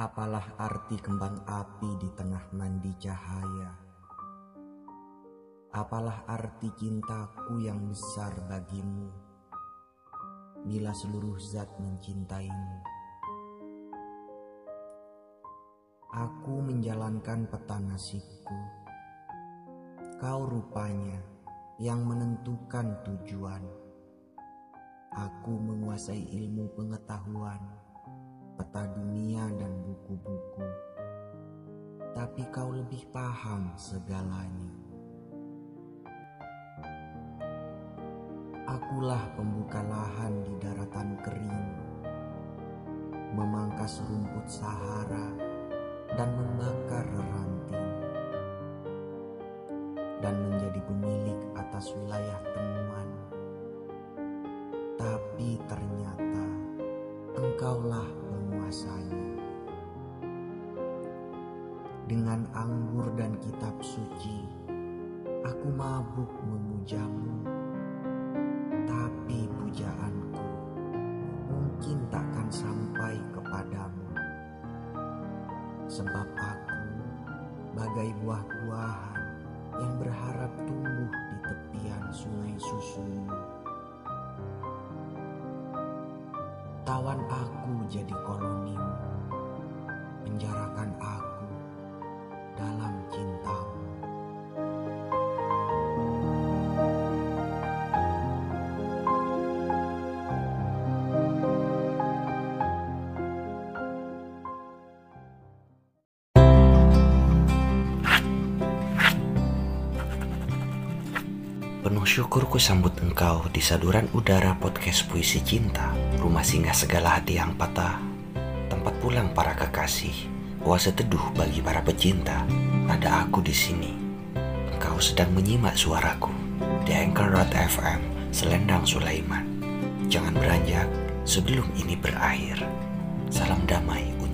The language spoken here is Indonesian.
Apalah arti kembang api di tengah mandi cahaya? Apalah arti cintaku yang besar bagimu bila seluruh zat mencintaimu? Aku menjalankan peta nasibku. Kau rupanya yang menentukan tujuan. Aku menguasai ilmu pengetahuan, peta dunia dan buku-buku. Tapi kau lebih paham segalanya. Akulah pembuka lahan di daratan kering, memangkas rumput Sahara dan membakar ranting, dan menjadi pemilik atas wilayah temuan. Tapi ternyata engkaulah penguasanya. Dengan anggur dan kitab suci, aku mabuk memujamu. Tapi pujaanku mungkin takkan sampai kepadamu. Sebab aku bagai buah-buahan yang berharap tumbuh di tepian sungai susumu. Tawan aku jadi kolonimu, penjarakan aku Penuh syukur ku sambut engkau di saduran udara podcast puisi cinta, rumah singgah segala hati yang patah, tempat pulang para kekasih, oase teduh bagi para pecinta. Ada aku di sini. Engkau sedang menyimak suaraku di Anchor.fm Selendang Sulaiman. Jangan beranjak sebelum ini berakhir. Salam damai untuk